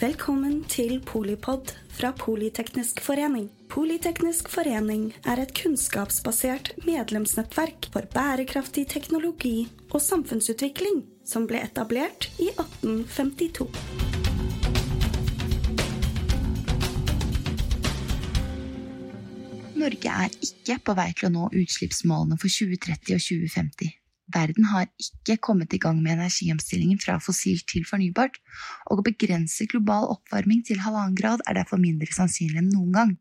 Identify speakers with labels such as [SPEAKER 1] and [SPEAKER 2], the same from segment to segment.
[SPEAKER 1] Velkommen til Polipod fra Politeknisk forening. Politeknisk forening er et kunnskapsbasert medlemsnettverk for bærekraftig teknologi og samfunnsutvikling som ble etablert i 1852.
[SPEAKER 2] Norge er ikke på vei til å nå utslippsmålene for 2030 og 2050. Verden har ikke kommet i gang med energiomstillingen fra fossilt til fornybart, og å begrense global oppvarming til halvannen grad er derfor mindre sannsynlig enn noen gang.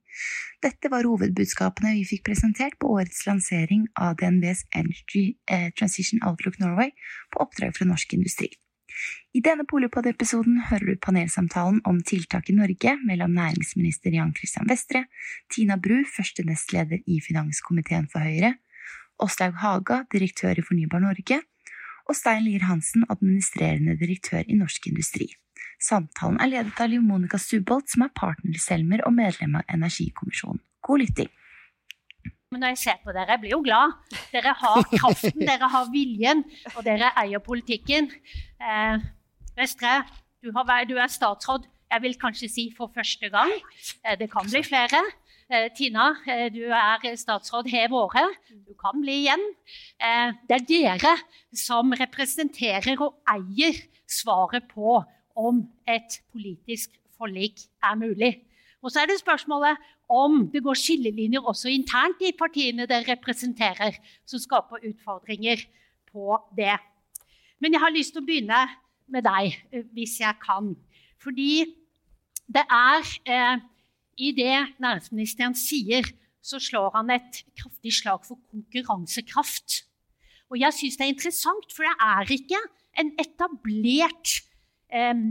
[SPEAKER 2] Dette var hovedbudskapene vi fikk presentert på årets lansering av DNBs Energy eh, Transition Outlook Norway på oppdrag fra norsk industri. I denne Polipod-episoden hører du panelsamtalen om tiltak i Norge mellom næringsminister Jan Christian Vestre, Tina Bru, første nestleder i finanskomiteen for Høyre, Åslaug Haga, direktør i Fornybar Norge, og Stein Lier Hansen, administrerende direktør i Norsk Industri. Samtalen er ledet av Liv Monica Stubolt, som er partner i Selmer og medlem av Energikommisjonen. God lytting.
[SPEAKER 3] Men når jeg ser på dere, jeg blir jo glad. Dere har kraften, dere har viljen, og dere eier politikken. Eh, Vestre, du, du, er statsråd, jeg vil kanskje si for første gang. Eh, det kan bli flere. Eh, Tina, eh, du er statsråd hev året. Du kan bli igjen. Eh, det er dere som representerer og eier svaret på om et politisk forlik er mulig. Og så er det spørsmålet om det går skillelinjer også internt i partiene dere representerer, som skaper utfordringer på det. Men jeg har lyst til å begynne med deg, hvis jeg kan. Fordi det er eh, I det næringsministeren sier, så slår han et kraftig slag for konkurransekraft. Og jeg syns det er interessant, for det er ikke en etablert eh,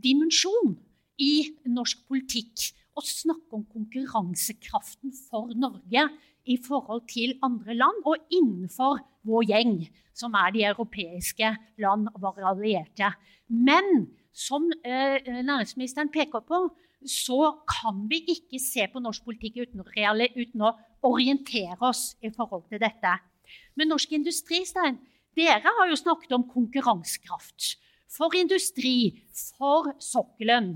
[SPEAKER 3] dimensjon i norsk politikk å snakke om konkurransekraften for Norge i forhold til andre land og innenfor vår gjeng, som er de europeiske land og våre allierte. Men som eh, næringsministeren peker på, så kan vi ikke se på norsk politikk uten uten å orientere oss i forhold til dette. Men norsk industri, Stein, dere har jo snakket om konkurransekraft. For industri, for sokkelen.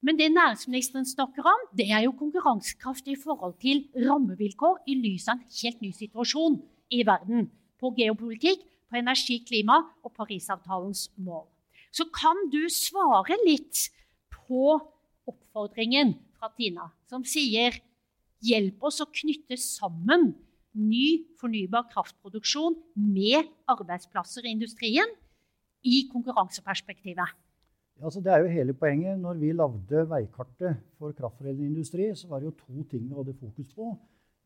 [SPEAKER 3] Men det næringsministeren snakker om, det er jo konkurransekraft i forhold til rammevilkår i lys av en helt ny situasjon i verden. På geopolitikk, på energi, klima og Parisavtalens mål. Så kan du svare litt på oppfordringen fra Tina, som sier hjelp oss å knytte sammen ny fornybar kraftproduksjon med arbeidsplasser i industrien i konkurranseperspektivet.
[SPEAKER 4] Altså, det er jo hele poenget. Når vi lagde veikartet for kraftforedlende industri, så var det jo to ting vi hadde fokus på.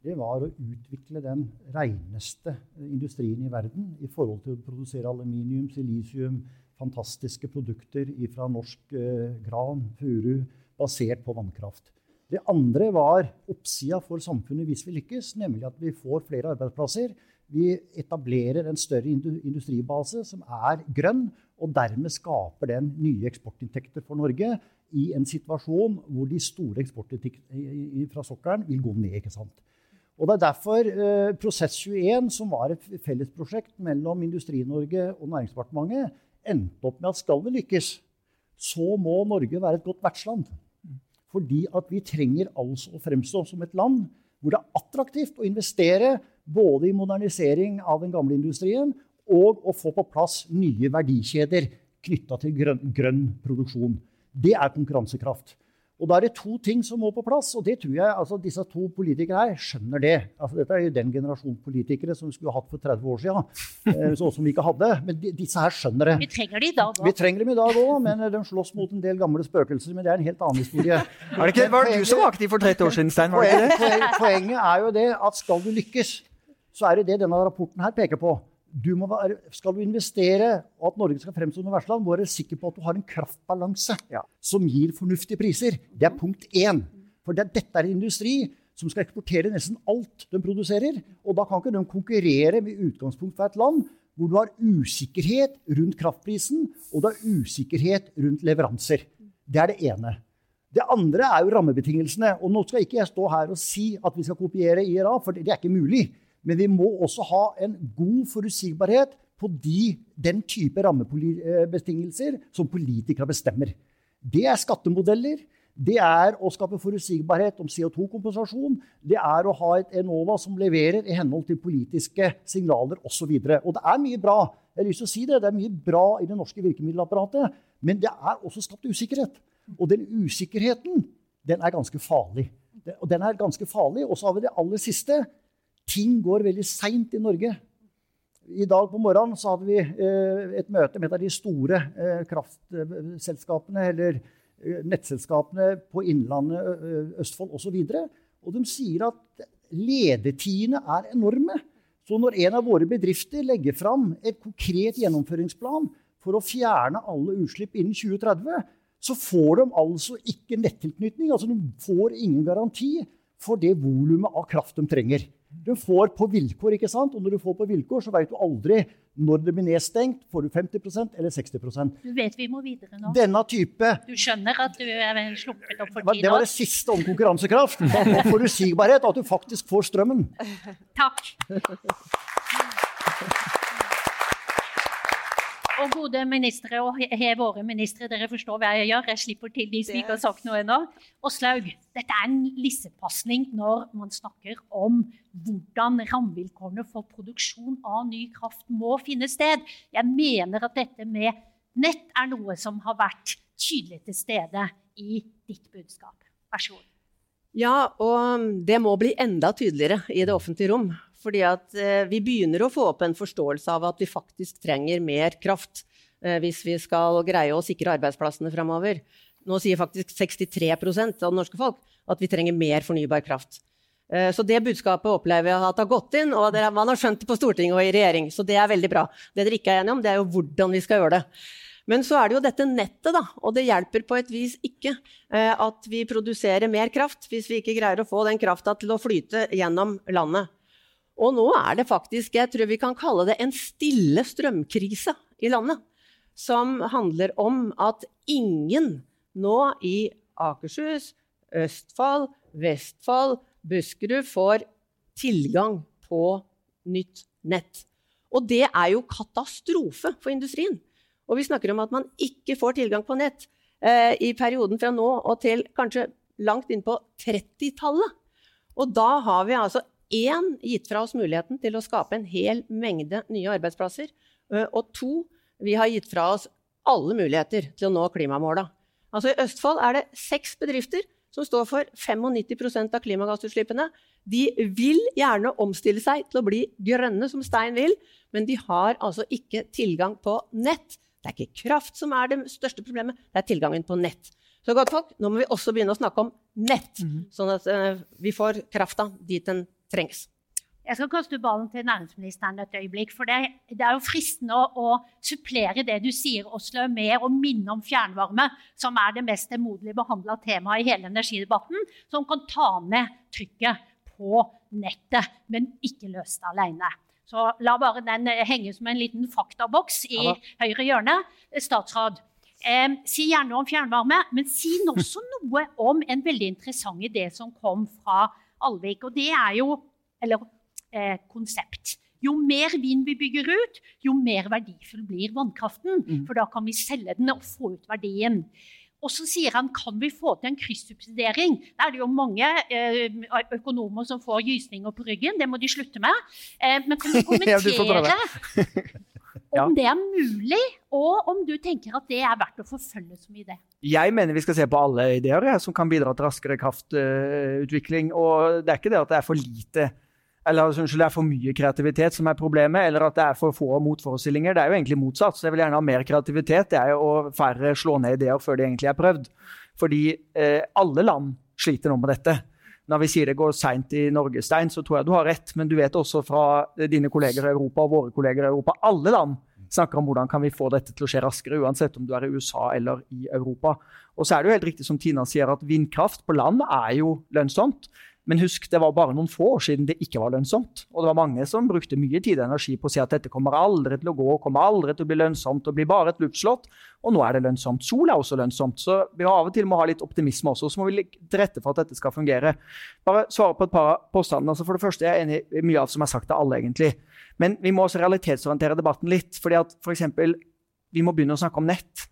[SPEAKER 4] Det var å utvikle den reneste industrien i verden i forhold til å produsere aluminium, silisium, fantastiske produkter fra norsk eh, gran, furu, basert på vannkraft. Det andre var oppsida for samfunnet hvis vi lykkes, nemlig at vi får flere arbeidsplasser. Vi etablerer en større industribase som er grønn, og dermed skaper den nye eksportinntekter for Norge i en situasjon hvor de store eksportinntektene fra sokkelen vil gå ned. ikke sant? Og Det er derfor eh, Prosess 21, som var et fellesprosjekt mellom Industri-Norge og Næringsdepartementet, endte opp med at skal vi lykkes, så må Norge være et godt vertsland. Fordi at vi trenger altså å fremstå som et land hvor det er attraktivt å investere både i modernisering av den gamle industrien og å få på plass nye verdikjeder knytta til grønn, grønn, produksjon. Det er konkurransekraft. Og Da er det to ting som må på plass, og det tror jeg altså, disse to politikere her skjønner det. Altså, dette er jo den generasjonen politikere som vi skulle hatt for 30 år siden. Eh, sånn som vi ikke hadde. Men de, disse her skjønner det.
[SPEAKER 3] Vi trenger dem i dag òg.
[SPEAKER 4] Vi trenger dem i dag òg, men de slåss mot en del gamle spøkelser. Men det er en helt annen historie.
[SPEAKER 5] Er det ikke, var det du som var aktiv for 30 år siden, Stein? Var det det?
[SPEAKER 4] Poenget er jo det at skal du lykkes, så er det det denne rapporten her peker på du være, skal du investere, og at Norge skal fremstå som vertsland, må du være sikker på at du har en kraftbalanse ja. som gir fornuftige priser. Det er punkt én. For det, dette er en industri som skal eksportere nesten alt den produserer. Og da kan ikke de konkurrere med utgangspunkt fra et land hvor du har usikkerhet rundt kraftprisen, og du har usikkerhet rundt leveranser. Det er det ene. Det andre er jo rammebetingelsene. Og nå skal ikke jeg stå her og si at vi skal kopiere IRA, for det er ikke mulig. Men vi må også ha en god forutsigbarhet på de, den type rammebetingelser som politikere bestemmer. Det er skattemodeller. Det er å skape forutsigbarhet om CO2-kompensasjon. Det er å ha et Enova som leverer i henhold til politiske signaler osv. Og, og det er mye bra. Jeg har lyst til å si Det det er mye bra i det norske virkemiddelapparatet. Men det er også skapt usikkerhet. Og den usikkerheten den er ganske farlig. Og den er ganske farlig. Og så har vi det aller siste. Ting går veldig seint i Norge. I dag på morgenen så hadde vi eh, et møte med et av de store eh, kraftselskapene, eller eh, nettselskapene på Innlandet, Østfold osv. Og, og de sier at ledetidene er enorme. Så når en av våre bedrifter legger fram et konkret gjennomføringsplan for å fjerne alle utslipp innen 2030, så får de altså ikke nettilknytning. Altså de får ingen garanti for det volumet av kraft de trenger. Du får på vilkår, ikke sant? Og når du får på vilkår, så veit du aldri når det blir nedstengt. Får du 50% eller 60%
[SPEAKER 3] Du vet vi må videre nå.
[SPEAKER 4] Denne type
[SPEAKER 3] Du skjønner at du er sluppet opp for tid
[SPEAKER 4] Det var det siste om konkurransekraft. Og forutsigbarhet. At du faktisk får strømmen.
[SPEAKER 3] Takk. Og gode ministre, og he våre ministre, dere forstår hva jeg gjør. Jeg slipper til de som ikke har sagt noe ennå. Åslaug, dette er en lissepasning når man snakker om hvordan rammevilkårene for produksjon av ny kraft må finne sted. Jeg mener at dette med nett er noe som har vært tydelig til stede i ditt budskap. Vær så god.
[SPEAKER 6] Ja, og det må bli enda tydeligere i det offentlige rom. Fordi at eh, vi begynner å få opp en forståelse av at vi faktisk trenger mer kraft eh, hvis vi skal greie å sikre arbeidsplassene framover. Nå sier faktisk 63 av det norske folk at vi trenger mer fornybar kraft. Eh, så det budskapet opplever jeg at har gått inn, og man har skjønt det på Stortinget og i regjering. Så det er veldig bra. Det dere ikke er enige om, det er jo hvordan vi skal gjøre det. Men så er det jo dette nettet, da. Og det hjelper på et vis ikke at vi produserer mer kraft hvis vi ikke greier å få den krafta til å flyte gjennom landet. Og nå er det faktisk, jeg tror vi kan kalle det en stille strømkrise i landet. Som handler om at ingen nå i Akershus, Østfold, Vestfold, Buskerud får tilgang på nytt nett. Og det er jo katastrofe for industrien. Og vi snakker om at man ikke får tilgang på nett eh, i perioden fra nå og til kanskje langt inn på 30-tallet. Og da har vi altså én gitt fra oss muligheten til å skape en hel mengde nye arbeidsplasser. Og to, vi har gitt fra oss alle muligheter til å nå klimamåla. Altså I Østfold er det seks bedrifter som står for 95% av klimagassutslippene. De vil gjerne omstille seg til å bli grønne, som Stein vil, men de har altså ikke tilgang på nett. Det er ikke kraft som er det største problemet, det er tilgangen på nett. Så godt folk, nå må vi også begynne å snakke om nett, mm. sånn at uh, vi får krafta dit den trengs.
[SPEAKER 3] Jeg skal kaste ballen til næringsministeren et øyeblikk. for Det, det er jo fristende å, å, supplere det du sier, Oslo, med å minne om fjernvarme, som er det mest demoderlig behandla temaet i hele energidebatten, som kan ta ned trykket på nettet, men ikke løse det alene. Så la bare den henge som en liten faktaboks i ja. høyre hjørne. Statsråd, eh, si gjerne om fjernvarme, men si også noe om en veldig interessant idé som kom fra Alvik. Og det er jo Eller eh, konsept. Jo mer vind vi bygger ut, jo mer verdifull blir vannkraften. Mm. For da kan vi selge den og få ut verdien. Og så sier han kan vi få til en kryssubsidiering. Da er det jo mange eh, økonomer som får gysninger på ryggen. Det må de slutte med. Eh, men kan du kommentere om det er mulig, og om du tenker at det er verdt å forfølge som idé.
[SPEAKER 5] Jeg mener vi skal se på alle ideer ja, som kan bidra til raskere kraftutvikling. og det er ikke det at det er for lite eller unnskyld, det er for mye kreativitet som er problemet, eller at det er for få motforestillinger. Det er jo egentlig motsatt. så Jeg vil gjerne ha mer kreativitet det er jo å færre slå ned ideer før de egentlig er prøvd. Fordi eh, alle land sliter nå med dette. Når vi sier det går seint i Norge, Stein, så tror jeg du har rett. Men du vet også fra dine kolleger i Europa og våre kolleger i Europa alle land snakker om hvordan kan vi få dette til å skje raskere, uansett om du er i USA eller i Europa. Og så er det jo helt riktig som Tina sier, at vindkraft på land er jo lønnsomt. Men husk, det var bare noen få år siden det ikke var lønnsomt. Og det var mange som brukte mye tid og energi på å si at dette kommer aldri til å gå, kommer aldri til å bli lønnsomt og blir bare et luftslott. Og nå er det lønnsomt. Sol er også lønnsomt. Så vi av og til må ha litt optimisme også. Så må vi legge til rette for at dette skal fungere. Bare svare på et par påstander. Altså for det første, jeg er enig i mye av det som er sagt av alle, egentlig. Men vi må også realitetsorientere debatten litt. fordi at for eksempel, vi må begynne å snakke om nett.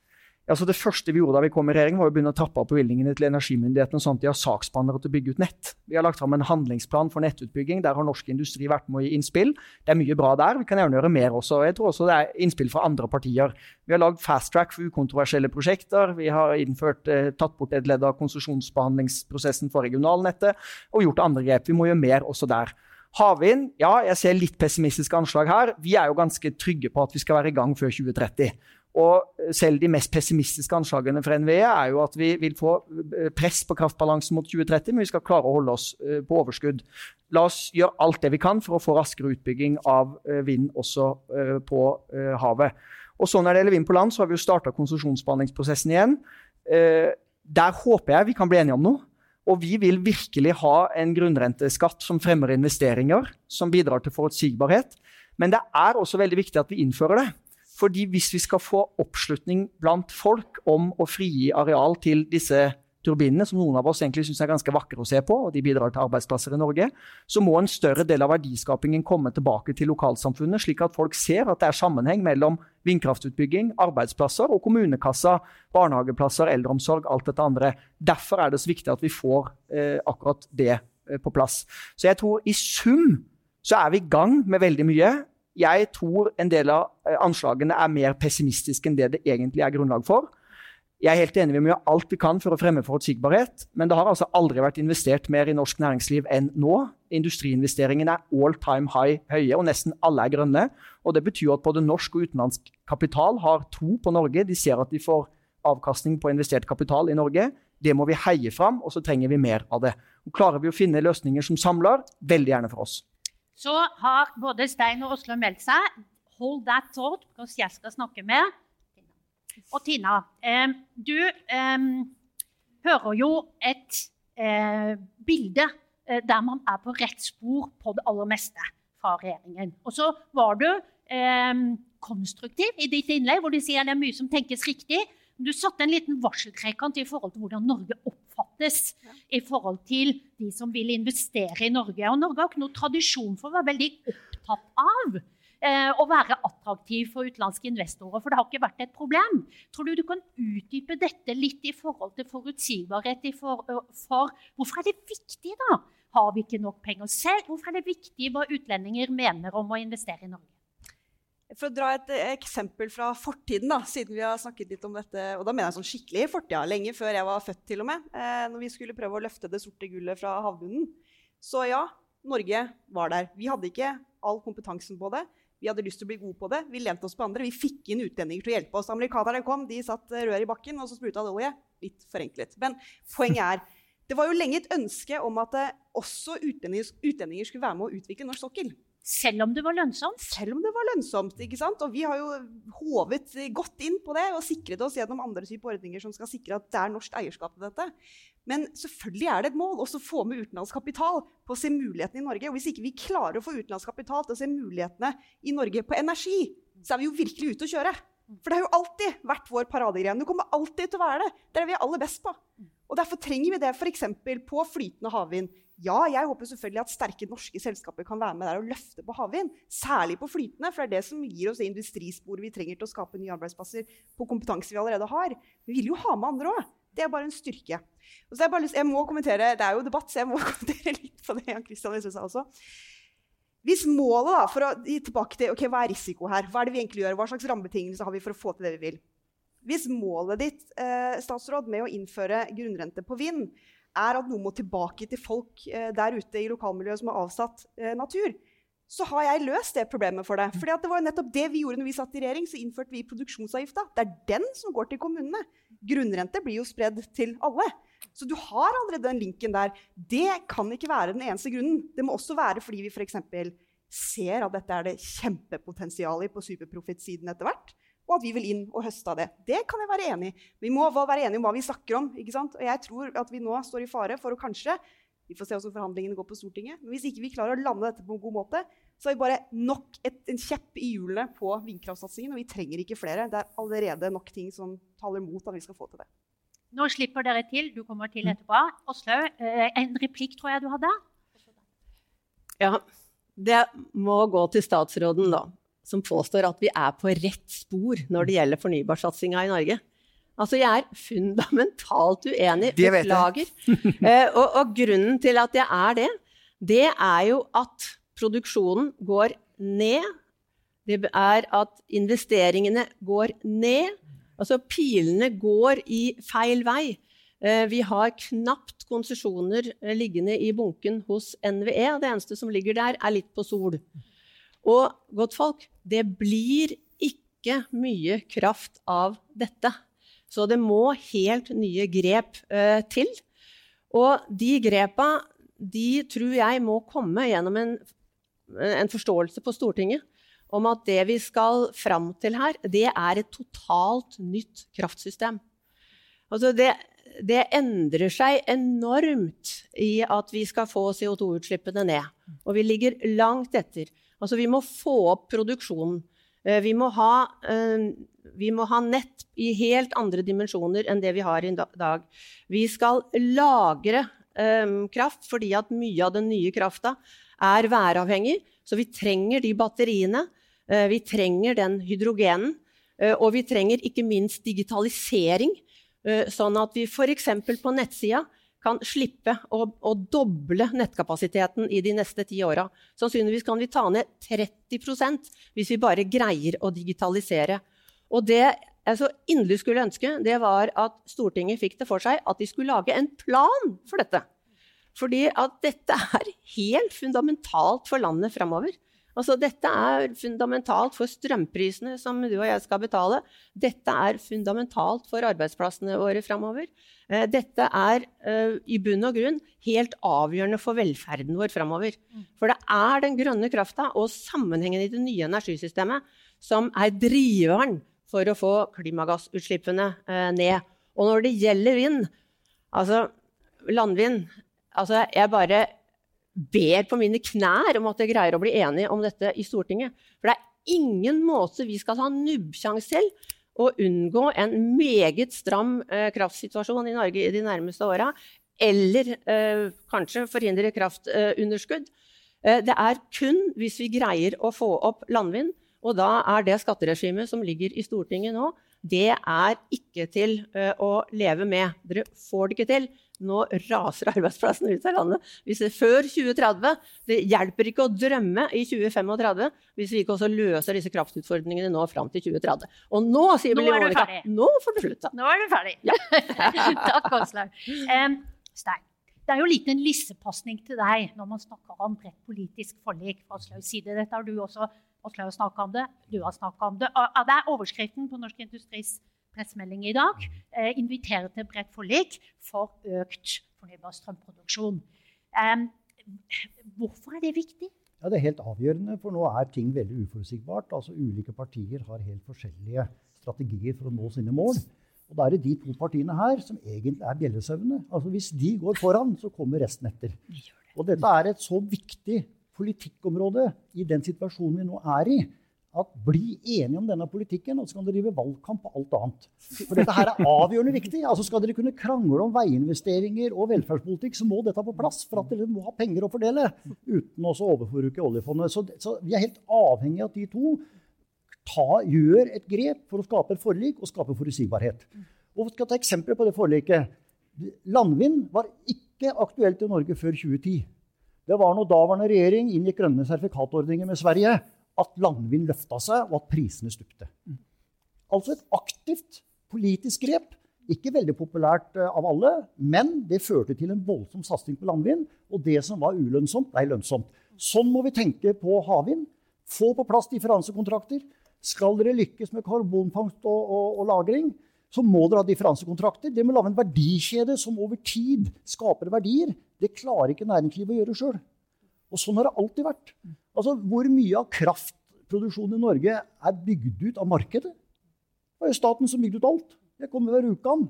[SPEAKER 5] Altså det første vi gjorde da vi kom i regjering, var å begynne å trappe opp bevilgningene til energimyndighetene, sånn at de har saksbehandlere til å bygge ut nett. Vi har lagt fram en handlingsplan for nettutbygging. Der har norsk industri vært med å gi innspill. Det er mye bra der. Vi kan gjerne gjøre mer også. Jeg tror også det er innspill fra andre partier. Vi har lagd fast track for ukontroversielle prosjekter. Vi har innført, eh, tatt bort et ledd av konsesjonsbehandlingsprosessen for regionalnettet og gjort andre grep. Vi må gjøre mer også der. Havvind, ja, jeg ser litt pessimistiske anslag her. Vi er jo ganske trygge på at vi skal være i gang før 2030. Og selv de mest pessimistiske anslagene fra NVE er jo at vi vil få eh, press på kraftbalansen mot 2030, men vi skal klare å holde oss eh, på overskudd. La oss gjøre alt det vi kan for å få raskere utbygging av eh, vind også på havet. Og så Når det gjelder vind på land, så har vi jo starta konsesjonsbehandlingsprosessen igjen. Der håper jeg vi kan bli enige om noe. Og vi vil virkelig ha en grunnrenteskatt som fremmer investeringer, som bidrar til forutsigbarhet. Men det er også veldig viktig at vi innfører det. Fordi hvis vi skal få oppslutning blant folk om å frigi areal til disse turbinene, som noen av oss egentlig syns er ganske vakre å se på, og de bidrar til arbeidsplasser i Norge, så må en større del av verdiskapingen komme tilbake til lokalsamfunnet, slik at folk ser at det er sammenheng mellom vindkraftutbygging, arbeidsplasser og kommunekassa, barnehageplasser, eldreomsorg, alt dette andre. Derfor er det så viktig at vi får eh, akkurat det eh, på plass. Så jeg tror i sum så er vi i gang med veldig mye jeg tror en del av eh, anslagene er mer pessimistiske enn det det egentlig er grunnlag for. Jeg er helt enig, Vi må gjøre alt vi kan for å fremme forutsigbarhet, men det har altså aldri vært investert mer i norsk næringsliv enn nå. Industriinvesteringene er all time high høye, og nesten alle er grønne. Og Det betyr at både norsk og utenlandsk kapital har tro på Norge. De ser at de får avkastning på investert kapital i Norge. Det må vi heie fram, og så trenger vi mer av det. Og Klarer vi å finne løsninger som samler, veldig gjerne for oss
[SPEAKER 3] så har både Stein og Oslo meldt seg. Hold that thought, because jeg skal snakke med Og Tina, eh, du eh, hører jo et eh, bilde eh, der man er på rett spor på det aller meste fra regjeringen. Og så var du eh, konstruktiv i ditt innlegg, hvor du sier det er mye som tenkes riktig. Du satte en liten varseltrekant i forhold til hvordan Norge oppfattes i forhold til de som vil investere i Norge. Og Norge har ikke noe tradisjon for å være veldig opptatt av eh, å være attraktiv for utenlandske investorer. For det har ikke vært et problem. Tror du du kan utdype dette litt i forhold til forutsigbarhet? For, for hvorfor er det viktig, da? Har vi ikke nok penger selv? Hvorfor er det viktig hva utlendinger mener om å investere i Norge?
[SPEAKER 7] For å dra et eh, eksempel fra fortiden, da, siden vi har snakket litt om dette og da mener jeg sånn skikkelig fortida, lenge før jeg var født, til og med, eh, når vi skulle prøve å løfte det sorte gullet fra havbunnen. Så ja, Norge var der. Vi hadde ikke all kompetansen på det. Vi hadde lyst til å bli gode på det. Vi lente oss på andre. Vi fikk inn utlendinger til å hjelpe oss. Amerikanerne kom, de satt røret rør i bakken, og så spruta det olje. Litt forenklet. Men poenget er det var jo lenge et ønske om at eh, også utlendinger, utlendinger skulle være med å utvikle norsk sokkel.
[SPEAKER 3] Selv om det var lønnsomt?
[SPEAKER 7] Selv om det var lønnsomt. ikke sant? Og vi har jo håvet godt inn på det og sikret oss gjennom andre typer ordninger som skal sikre at det er norsk eierskap til dette. Men selvfølgelig er det et mål også å få med utenlandsk kapital på å se mulighetene i Norge. Og hvis ikke vi klarer å få utenlandsk kapital til å se mulighetene i Norge på energi, så er vi jo virkelig ute å kjøre. For det har jo alltid vært vår paradegren. Det kommer alltid til å være det. Det er det vi er aller best på. Og Derfor trenger vi det f.eks. på flytende havvind, ja, jeg håper selvfølgelig at sterke norske selskaper kan være med der og løfte på havvind. Særlig på flytende, for det er det som gir oss det industrisporet vi trenger til å skape nye arbeidsplasser på kompetanse vi allerede har. Vi vil jo ha med andre òg. Det er bare en styrke. Jeg, lyst, jeg må kommentere, Det er jo debatt, så jeg må kommentere litt på det Jan Christian sa også. Hvis målet da, for å gi tilbake til, ok, Hva er risiko her? Hva er det vi egentlig gjør? Hva slags rammebetingelser har vi for å få til det vi vil? Hvis målet ditt eh, statsråd, med å innføre grunnrente på vind er at noe må tilbake til folk eh, der ute i lokalmiljøet som har avsatt eh, natur, så har jeg løst det problemet for deg. Fordi det var jo nettopp det vi gjorde når vi satt i regjering. Så innførte vi produksjonsavgifta. Det er den som går til kommunene. Grunnrente blir jo spredd til alle. Så du har allerede den linken der. Det kan ikke være den eneste grunnen. Det må også være fordi vi f.eks. ser at dette er det kjempepotensial i på superprofittsiden etter hvert og at vi vil inn og høste av det. Det kan jeg være enig i. Vi må være enige om hva vi snakker om. ikke sant? Og jeg tror at vi nå står i fare for å kanskje Vi får se hvordan forhandlingene går på Stortinget. Men hvis ikke vi klarer å lande dette på en god måte, så har vi bare nok et, en kjepp i hjulene på vindkraftsatsingen. Og vi trenger ikke flere. Det er allerede nok ting som taler mot at vi skal få til det.
[SPEAKER 3] Nå slipper dere til. Du kommer til etterpå. Åslaug, eh, en replikk tror jeg du hadde?
[SPEAKER 6] Ja. Det må gå til statsråden, da som påstår at vi er på rett spor når det gjelder fornybarsatsinga i Norge. Altså, jeg er fundamentalt uenig. Beklager. uh, og, og grunnen til at jeg er det, det er jo at produksjonen går ned. Det er at investeringene går ned. Altså pilene går i feil vei. Eh, Vi har knapt konsesjoner eh, liggende i bunken hos NVE. Det eneste som ligger der, er litt på sol. Og godtfolk, det blir ikke mye kraft av dette. Så det må helt nye grep eh, til. Og de grepa de tror jeg må komme gjennom en, en forståelse på Stortinget om at det vi skal fram til her, det er et totalt nytt kraftsystem. Altså det, det endrer seg enormt i at vi skal få CO2-utslippene ned. Og vi ligger langt etter. Altså vi må få opp produksjonen. Eh, Vi må, ha, eh, vi må ha nett i helt andre dimensjoner enn det vi har i dag. Vi skal lagre eh, kraft fordi at mye av den nye krafta er væravhengig. Så vi trenger de batteriene. Vi trenger den hydrogenen. Og vi trenger ikke minst digitalisering. Sånn at vi f.eks. på nettsida kan slippe å, å doble nettkapasiteten i de neste ti åra. Sannsynligvis kan vi ta ned 30% hvis vi bare greier å digitalisere. Og det jeg så inderlig skulle ønske, det var at Stortinget fikk det for seg at de skulle lage en plan for dette. Fordi at dette er helt fundamentalt for landet framover. Altså, dette er fundamentalt for strømprisene som du og jeg skal betale. Dette er fundamentalt for arbeidsplassene våre framover. Eh, Dette er eh, i bunn og grunn helt avgjørende for velferden vår framover. For det er den grønne krafta og sammenhengen i det nye energisystemet som er driveren for å få klimagassutslippene eh, ned. Og når det gjelder vind, altså landvind altså Jeg bare ber på mine knær om at jeg greier å bli enige om dette i Stortinget. For det er ingen måte vi skal ha nubbsjanse til å unngå en meget stram eh, kraftsituasjon i Norge i de nærmeste åra. Eller eh, kanskje forhindre kraftunderskudd. Eh, det er kun hvis vi greier å få opp landvind, og da er det skatteregimet som ligger i Stortinget nå, det er ikke til å leve med. Dere får det ikke til. Nå raser arbeidsplassene ut av landet. Hvis det før 2030 Det hjelper ikke å drømme i 2035 hvis vi ikke også løser disse kraftutfordringene nå fram til 2030. Og nå, sier Billy Monica, nå får du slutte.
[SPEAKER 3] Nå er du ferdig. Takk, Åslaug. Um, Stein, det er jo en lissepasning til deg når man snakker om bredt politisk forlik fra Åslaugs side. Dette har du også Åslaug snakka om det, du har snakka om det. Og Det er overskriften på Norsk Industris pressemelding i dag. Eh, invitere til bredt forlik for økt fornybar strømproduksjon. Eh, hvorfor er det viktig?
[SPEAKER 4] Ja, Det er helt avgjørende, for nå er ting veldig uforutsigbart. Altså Ulike partier har helt forskjellige strategier for å nå sine mål. Og da er det de to partiene her som egentlig er bjellesauene. Altså Hvis de går foran, så kommer resten etter. Og dette er et så viktig politikkområde i den situasjonen vi nå er i, at bli enige om denne politikken, og så kan dere drive valgkamp på alt annet. For dette her er avgjørende viktig. Altså Skal dere kunne krangle om veiinvesteringer og velferdspolitikk, så må dette på plass for at dere må ha penger å fordele uten å overforbruke oljefondet. Så, så vi er helt avhengig av at de to ta, gjør et grep for å skape et forlik og skape forutsigbarhet. Og skal ta eksempler på det forliket. Landvind var ikke aktuelt i Norge før 2010. Det var når daværende regjering inngikk grønne sertifikatordninger med Sverige, at landvind løfta seg, og at prisene stupte. Altså et aktivt politisk grep. Ikke veldig populært eh, av alle, men det førte til en voldsom satsing på landvind. Og det som var ulønnsomt, ble lønnsomt. Sånn må vi tenke på havvind. Få på plass differansekontrakter. Skal dere lykkes med karbonfangst og, og, og -lagring, så må dere ha differansekontrakter. Det må lage en verdikjede som over tid skaper verdier. Det klarer ikke næringslivet å gjøre sjøl. Og sånn har det alltid vært. Altså, Hvor mye av kraftproduksjonen i Norge er bygd ut av markedet? Det var jo staten som bygde ut alt. Jeg kommer hver uke an.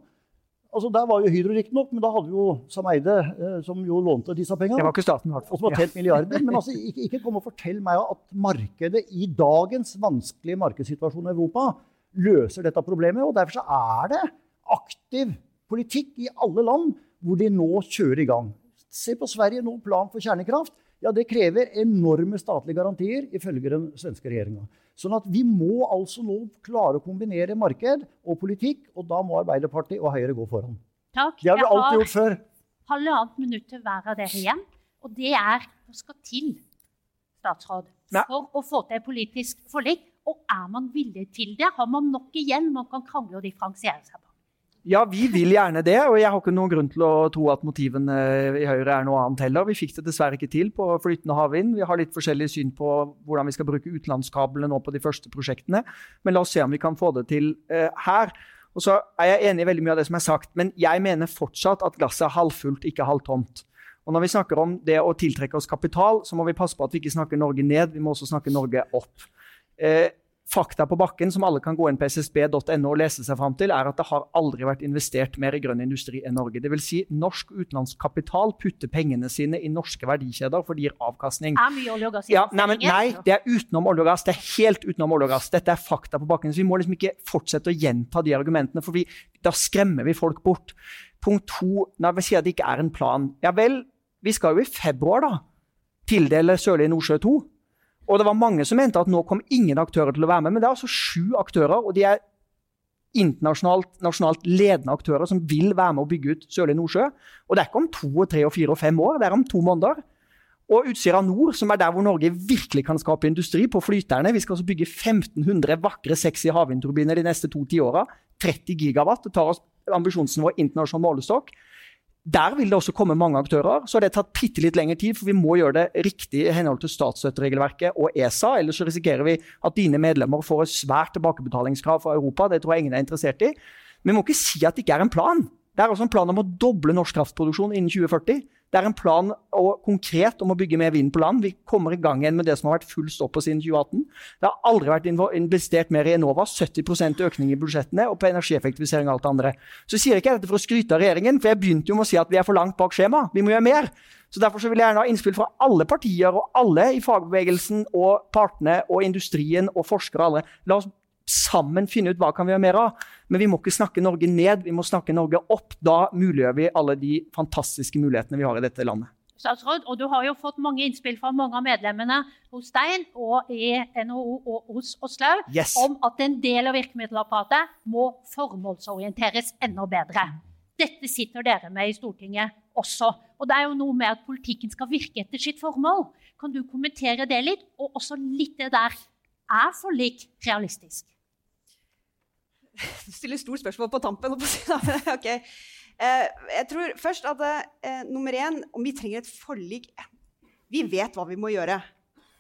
[SPEAKER 4] Altså, Der var jo Hydro riktignok, men da hadde vi jo Sameide, eh, som jo lånte disse pengene.
[SPEAKER 5] Det var ikke staten, i hvert
[SPEAKER 4] Og som har tjent milliarder. Men altså, ikke, ikke kom og fortell meg at markedet i dagens vanskelige markedssituasjon i Europa løser dette problemet. Og derfor så er det aktiv politikk i alle land hvor de nå kjører i gang. Se på Sverige nå, plan for kjernekraft. Ja, Det krever enorme statlige garantier, ifølge den svenske regjeringa. Sånn at vi må altså nå klare å kombinere marked og politikk, og da må Arbeiderpartiet og Høyre gå foran.
[SPEAKER 3] Takk.
[SPEAKER 4] Det har vi alltid gjort før.
[SPEAKER 3] halvannet minutt til hver av dere igjen. Og det er hva skal til, statsråd,
[SPEAKER 5] Nei.
[SPEAKER 3] for å få til et politisk forlik? Og er man villig til det? Har man nok igjen man kan krangle og differensiere seg på?
[SPEAKER 5] Ja, vi vil gjerne det, og jeg har ikke noen grunn til å tro at motivene i Høyre er noe annet heller. Vi fikk det dessverre ikke til på flytende havvind. Vi har litt forskjellig syn på hvordan vi skal bruke utenlandskablene nå på de første prosjektene, men la oss se om vi kan få det til eh, her. Og så er jeg enig i veldig mye av det som er sagt, men jeg mener fortsatt at glasset er halvfullt, ikke halvtomt. Og når vi snakker om det å tiltrekke oss kapital, så må vi passe på at vi ikke snakker Norge ned, vi må også snakke Norge opp. Eh, fakta på bakken som alle kan gå inn på ssb.no og lese seg fram til, er at det har aldri vært investert mer i grønn industri enn Norge. Det vil si norsk utenlandskapital putter pengene sine i norske verdikjeder, for det gir avkastning.
[SPEAKER 3] Er mye olje og gass
[SPEAKER 5] Ja, nei, men nei, det er utenom olje og gass. Det er helt utenom olje og gass. Dette er fakta på bakken. Så vi må liksom ikke fortsette å gjenta de argumentene, for vi, da skremmer vi folk bort. Punkt to, når vi sier at det ikke er en plan. Ja vel, vi skal jo i februar da tildele Sørlige Nordsjø 2. Og det var mange som mente at nå kom ingen aktører til å være med, men det er altså sju aktører, og de er internasjonalt nasjonalt ledende aktører som vil være med å bygge ut Sørlige Nordsjø. Og det er ikke om to, tre, fire og fem år, det er om to måneder. Og Utsira Nord, som er der hvor Norge virkelig kan skape industri, på flyterne. Vi skal altså bygge 1500 vakre, sexy havvindturbiner de neste to tiåra. 30 gigawatt. Det tar oss ambisjonsnivå internasjonal målestokk. Der vil det også komme mange aktører. Så har det tatt bitte litt lengre tid, for vi må gjøre det riktig i henhold til statsstøtteregelverket og ESA. Ellers så risikerer vi at dine medlemmer får et svært tilbakebetalingskrav fra Europa. Det tror jeg ingen er interessert i. Men vi må ikke si at det ikke er en plan. Det er også en plan om å doble norsk kraftproduksjon innen 2040. Det er en plan og konkret om å bygge mer vind på land. Vi kommer i gang igjen med det som har vært full stopp på siden 2018. Det har aldri vært investert mer i Enova. 70% økning i budsjettene og på energieffektivisering og alt det andre. Så sier ikke jeg dette for å skryte av regjeringen, for jeg begynte jo med å si at vi er for langt bak skjema. Vi må gjøre mer. Så Derfor så vil jeg gjerne ha innspill fra alle partier og alle i fagbevegelsen og partene og industrien og forskere. og alle. La oss sammen finne ut hva kan vi gjøre mer av. Men vi må ikke snakke Norge ned, vi må snakke Norge opp. Da muliggjør vi alle de fantastiske mulighetene vi har i dette landet.
[SPEAKER 3] Statsråd, og Du har jo fått mange innspill fra mange av medlemmene hos Stein og i NHO og hos Åslaug
[SPEAKER 5] Yes.
[SPEAKER 3] om at en del av virkemiddelapparatet må formålsorienteres enda bedre. Dette sitter dere med i Stortinget også. Og det er jo noe med at politikken skal virke etter sitt formål. Kan du kommentere det litt? Og også litt det der er forlik realistisk?
[SPEAKER 7] Stiller stort spørsmål på tampen. holdt på å si, da, men ok. Eh, jeg tror først at eh, nummer én, om vi trenger et forlik Vi vet hva vi må gjøre.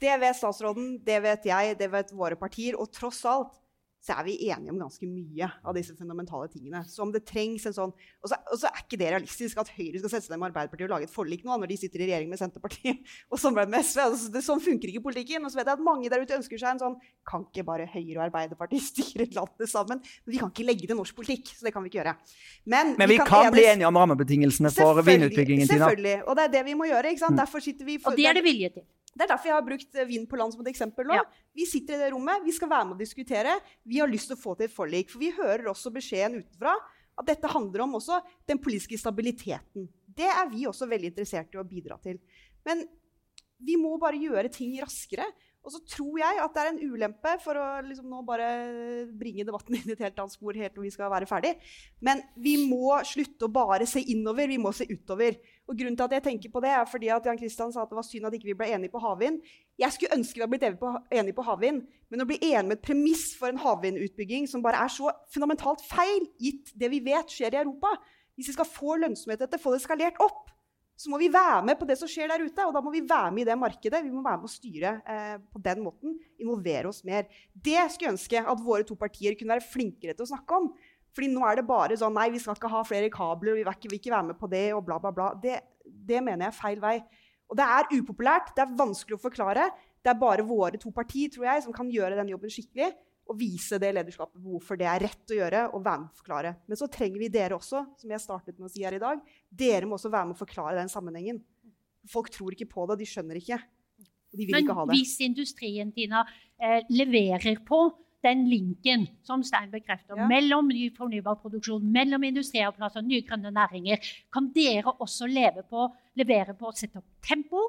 [SPEAKER 7] Det vet statsråden, det vet jeg, det vet våre partier. Og tross alt så er vi enige om ganske mye av disse fundamentale tingene. Så om det trengs en sånn Og så, og så er ikke det realistisk at Høyre skal sette seg ned med Arbeiderpartiet og lage et forlik nå, når de sitter i regjering med Senterpartiet og samarbeider med SV. Altså, det, sånn funker ikke politikken. Og så vet jeg at mange der ute ønsker seg en sånn Kan ikke bare Høyre og Arbeiderpartiet styre landet sammen? Men vi kan ikke legge til norsk politikk, så det kan vi ikke gjøre. Men,
[SPEAKER 5] Men vi kan bli
[SPEAKER 7] enes-
[SPEAKER 5] enige om rammebetingelsene for vindutbyggingen. Tina.
[SPEAKER 7] Selvfølgelig. Og det er det vi må gjøre. ikke sant? Derfor sitter vi for,
[SPEAKER 3] Og det er det vilje til.
[SPEAKER 7] Det er derfor jeg har brukt eh, vind på land som et eksempel nå.
[SPEAKER 3] Ja.
[SPEAKER 7] Vi sitter i det rommet, vi skal være med og diskutere. Vi har lyst til å få til et forlik. For vi hører også beskjeden utenfra at dette handler om også den politiske stabiliteten. Det er vi også veldig interessert i å bidra til. Men vi må bare gjøre ting raskere. Og så tror jeg at det er en ulempe for å liksom nå bare bringe debatten inn i et helt annet spor helt når vi skal være ferdig. Men vi må slutte å bare se innover, vi må se utover. Og grunnen til at jeg tenker på det, er fordi at Jan Kristian sa at det var synd at ikke vi ble enige på havvind. Jeg skulle ønske vi hadde blitt enige på, havvind, men å bli enig med et premiss for en havvindutbygging som bare er så fundamentalt feil, gitt det vi vet skjer i Europa Hvis vi skal få lønnsomhet etter, få det skalert opp, så må vi være med på det som skjer der ute. Og da må vi være med i det markedet. Vi må være med å styre eh, på den måten. Involvere oss mer. Det skulle jeg ønske at våre to partier kunne være flinkere til å snakke om. Fordi nå er det bare sånn Nei, vi skal ikke ha flere kabler, vi vil ikke, vil ikke være med på det, og bla, bla, bla. Det, det mener jeg er feil vei. Og det er upopulært, det er vanskelig å forklare. Det er bare våre to partier tror jeg, som kan gjøre den jobben skikkelig. Og vise det lederskapet hvorfor det er rett å gjøre, og være med å forklare. Men så trenger vi dere også, som jeg startet med å si her i dag. Dere må også være med å forklare den sammenhengen. Folk tror ikke på det, de skjønner ikke. Og de vil
[SPEAKER 3] Men
[SPEAKER 7] ikke ha det.
[SPEAKER 3] hvis industrien Tina, eh, leverer på den linken som Stein bekrefter,
[SPEAKER 7] Ja.
[SPEAKER 3] mellom ny fornybar produksjon, mellom industriarbeidsplasser og nye grønne næringer, kan dere også leve på, levere på å sette opp tempo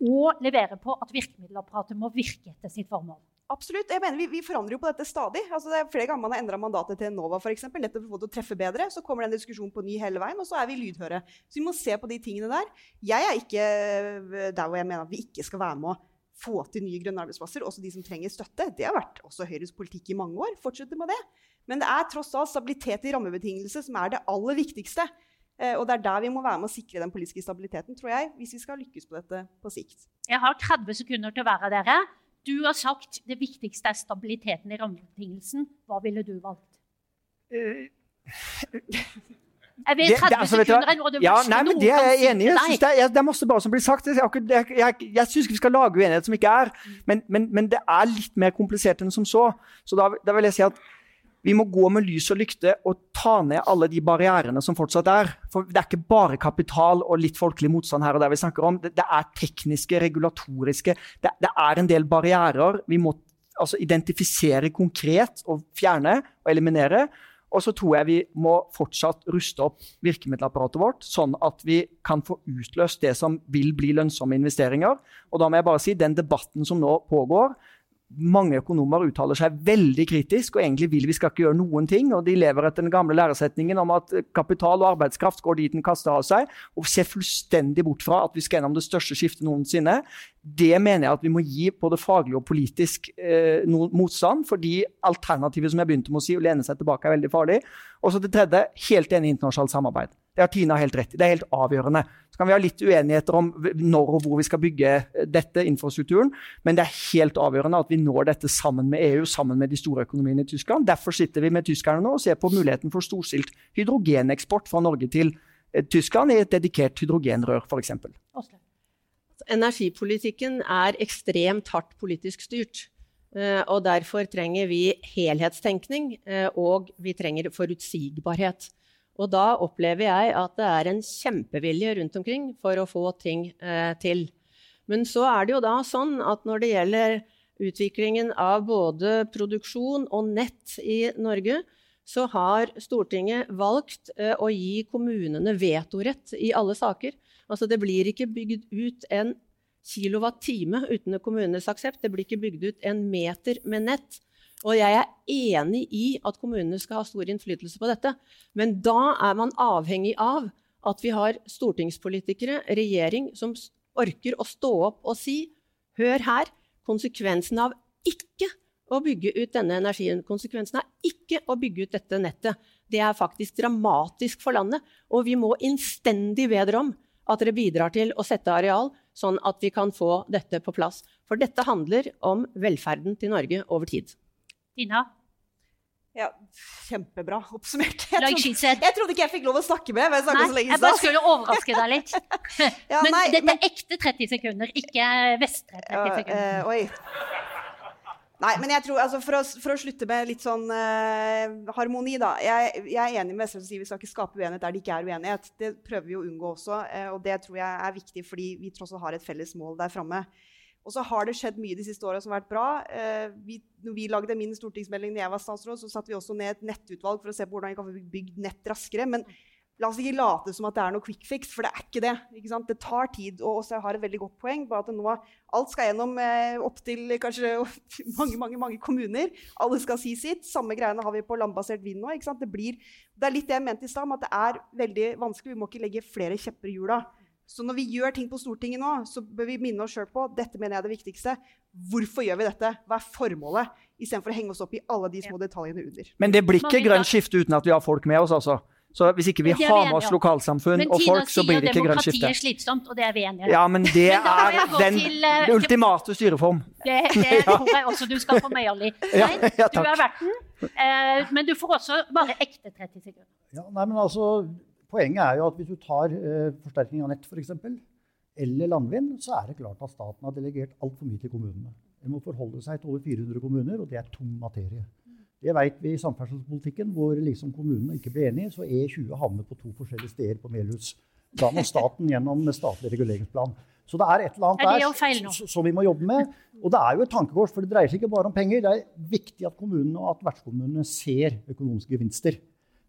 [SPEAKER 3] og levere på at virkemiddelapparatet må virke etter sitt formål.
[SPEAKER 7] Absolutt. jeg mener Vi, vi forandrer jo på dette stadig. Altså, det er Flere ganger man har endra mandatet til Enova for eksempel, nettopp for å det treffe bedre. Så kommer den diskusjonen på ny hele veien, og så er vi lydhøre. Så vi må se på de tingene der. Jeg er ikke eh, der hvor jeg mener at vi ikke skal være med å få til nye grønne arbeidsplasser, også de som trenger støtte. Det har vært også Høyres politikk i mange år. Fortsette med det. Men det er tross alt stabilitet i rammebetingelser som er det aller viktigste. Eh, og det er der vi må være med å sikre den politiske stabiliteten, tror jeg, hvis vi skal lykkes på dette på sikt.
[SPEAKER 3] Jeg har 30 sekunder til å være dere. Du har sagt det viktigste er stabiliteten i rammebetingelsen. Hva ville du valgt?
[SPEAKER 5] Eh,
[SPEAKER 3] Jeg vet 30
[SPEAKER 5] det- altså,
[SPEAKER 3] sekunder er noe det
[SPEAKER 5] ja, nei, men Det er jeg enig i. Jeg Det, er- det er masse bra som blir sagt. Jeg, jeg, jeg, jeg syns ikke vi skal lage uenighet som ikke er. Men, men, men det er litt mer komplisert enn som så. Så da, da vil jeg si at vi må gå med lys og lykte og ta ned alle de barrierene som fortsatt er. For det er ikke bare kapital og litt folkelig motstand her og der vi snakker om. Det, det er tekniske, regulatoriske det, det er en del barrierer vi må altså, identifisere konkret og fjerne og eliminere. Og så tror jeg vi må fortsatt ruste opp virkemiddelapparatet vårt, sånn at vi kan få utløst det som vil bli lønnsomme investeringer. Og da må jeg bare si, den debatten som nå pågår, mange økonomer uttaler seg veldig kritisk og egentlig vil vi skal ikke gjøre noen ting. og De lever etter den gamle læresetningen om at kapital og arbeidskraft går dit den kaster av seg, og ser fullstendig bort fra at vi skal gjennom det største skiftet noensinne. Det mener jeg at vi må gi både faglig og politisk eh, motstand, fordi alternativet som jeg begynte med å si, å lene seg tilbake, er veldig farlig. Og så det tredje, helt enig i internasjonalt samarbeid. Det har Tina helt rett i. Det er helt avgjørende. Så kan vi ha litt uenigheter om når og hvor vi skal bygge dette infrastrukturen, men det er helt avgjørende at vi når dette sammen med EU, sammen med de store økonomiene i Tyskland. Derfor sitter vi med tyskerne nå og ser på muligheten for storstilt hydrogeneksport fra Norge til eh, Tyskland i et dedikert hydrogenrør, f.eks.
[SPEAKER 3] Åslaug.
[SPEAKER 6] Energipolitikken er ekstremt hardt politisk styrt. eh, Og derfor trenger vi helhetstenkning, eh, og vi trenger forutsigbarhet. Og da opplever jeg at det er en kjempevilje rundt omkring for å få ting eh, til. Men så er det jo da sånn at når det gjelder utviklingen av både produksjon og nett i Norge, så har Stortinget valgt eh, å gi kommunene vetorett i alle saker. Altså det blir ikke bygd ut en kilowattime uten kommunenes aksept. Det blir ikke bygd ut en meter med nett. Og jeg er enig i at kommunene skal ha stor innflytelse på dette. Men da er man avhengig av at vi har stortingspolitikere, regjering, som orker å stå opp og si Hør her, konsekvensen av ikke å bygge ut denne energien, konsekvensen av ikke å bygge ut dette nettet, det er faktisk dramatisk for landet. Og vi må innstendig be dere om at dere bidrar til å sette areal, sånn at vi kan få dette på plass. For dette handler om velferden til Norge over tid.
[SPEAKER 3] Tina,
[SPEAKER 7] Ja, Kjempebra oppsummert. Jeg trodde, jeg trodde ikke jeg fikk lov å snakke med. jeg
[SPEAKER 3] Nei, jeg bare skulle overraske deg litt.
[SPEAKER 7] Ja,
[SPEAKER 3] Men
[SPEAKER 7] nei,
[SPEAKER 3] dette
[SPEAKER 7] men-
[SPEAKER 3] er ekte 30 sekunder, ikke vestre 30
[SPEAKER 7] Ja,
[SPEAKER 3] sekunder.
[SPEAKER 7] eh, oi. Nei, men jeg tror, altså, for, å, for å slutte med litt sånn eh, harmoni, da. Jeg, jeg er enig med Vestre som sier vi skal ikke skape uenighet der det ikke er uenighet. Det prøver vi å unngå også, eh, og det tror jeg er viktig fordi vi tross alt har et felles mål der framme. Og så har det skjedd mye de siste åra som har vært bra. Eh, vi, når vi lagde min stortingsmelding da jeg var statsråd, så satte vi også ned et nettutvalg for å se på hvordan vi kan få bygd nett raskere. Men la oss ikke late som at det er noe quick fix, for det er ikke det. Ikke? Det tar tid. Og også jeg har et veldig godt poeng på at nå alt skal gjennom eh, opptil kanskje mange, mange, mange kommuner. Alle skal si sitt. Samme greiene har vi på landbasert vind nå. Det, blir, det er litt det jeg mente i stad, at det er veldig vanskelig. Vi må ikke legge flere kjepper i hjula. Så når vi gjør ting på Stortinget nå, så bør vi minne oss sjøl på dette mener jeg er det viktigste. Hvorfor gjør vi dette? Hva er formålet? Istedenfor å henge oss opp i alle de små detaljene under.
[SPEAKER 5] Men det blir ikke grønt skifte uten at vi har folk med oss, altså. Så hvis ikke vi har med oss lokalsamfunn og folk, så blir det ikke grønt
[SPEAKER 3] demokrati
[SPEAKER 5] demokratiet
[SPEAKER 3] er slitsomt, og det er vi enige om.
[SPEAKER 5] Ja, men det
[SPEAKER 3] Men
[SPEAKER 5] er den
[SPEAKER 3] eh,
[SPEAKER 5] ultimate styreform.
[SPEAKER 3] Det, det tror jeg også du skal få Møyerli.
[SPEAKER 5] Ja,
[SPEAKER 3] Nei, du er verten, eh, men du får også bare ekte 30 sekunder.
[SPEAKER 4] Ja, nei, men altså, poenget er jo at hvis du tar eh, forsterkning av nett f.eks., eller landvind, så er det klart at staten har delegert altfor mye til kommunene. De må forholde seg til over 400 kommuner, og det er tung materie. Det vet vi i samferdselspolitikken, hvor liksom kommunene ikke ble enige, så E20 havner på to forskjellige steder på Melhus. Da må staten gjennom statlig reguleringsplan. Så det er et eller annet
[SPEAKER 3] Er
[SPEAKER 4] der som vi må jobbe med. Og det er jo et tankekors, for det dreier seg ikke bare om penger. Det er viktig at kommunene og at vertskommunene ser økonomiske gevinster.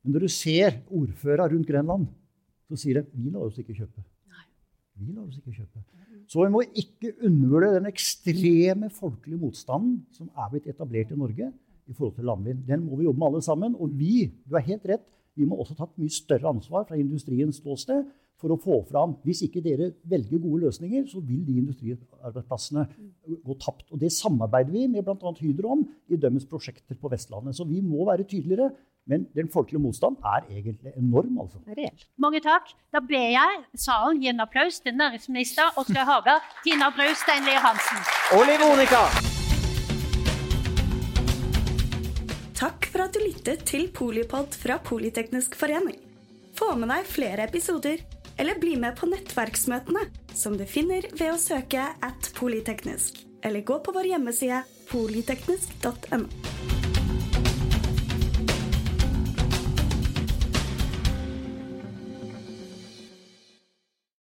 [SPEAKER 4] Men når du ser ordførerne rundt Grenland, så sier de vi lar oss ikke kjøpe. Vi lar oss ikke kjøpe. Så vi må ikke undervurdere den ekstreme folkelige motstanden som er blitt etablert i Norge i forhold til landvind. Den må vi jobbe med alle sammen. Og vi, du har helt rett, vi må også ta et mye større ansvar fra industriens ståsted for å få fram Hvis ikke dere velger gode løsninger, så vil de industriarbeidsplassene gå tapt. Og det samarbeider vi med bl.a. Hydro om i deres prosjekter på Vestlandet. Så vi må være tydeligere. Men den folkelige motstand er egentlig enorm. altså.
[SPEAKER 6] Reell.
[SPEAKER 3] Mange takk. Da ber jeg salen gi en applaus til næringsminister Oskar Haga, Tina Bru, Stein Lier Hansen.
[SPEAKER 5] Og Liv Monica!
[SPEAKER 1] Takk for at du lyttet til Polipod fra Politeknisk forening. Få med deg flere episoder, eller bli med på nettverksmøtene, som du finner ved å søke at polyteknisk, eller gå på vår hjemmeside polyteknisk.no.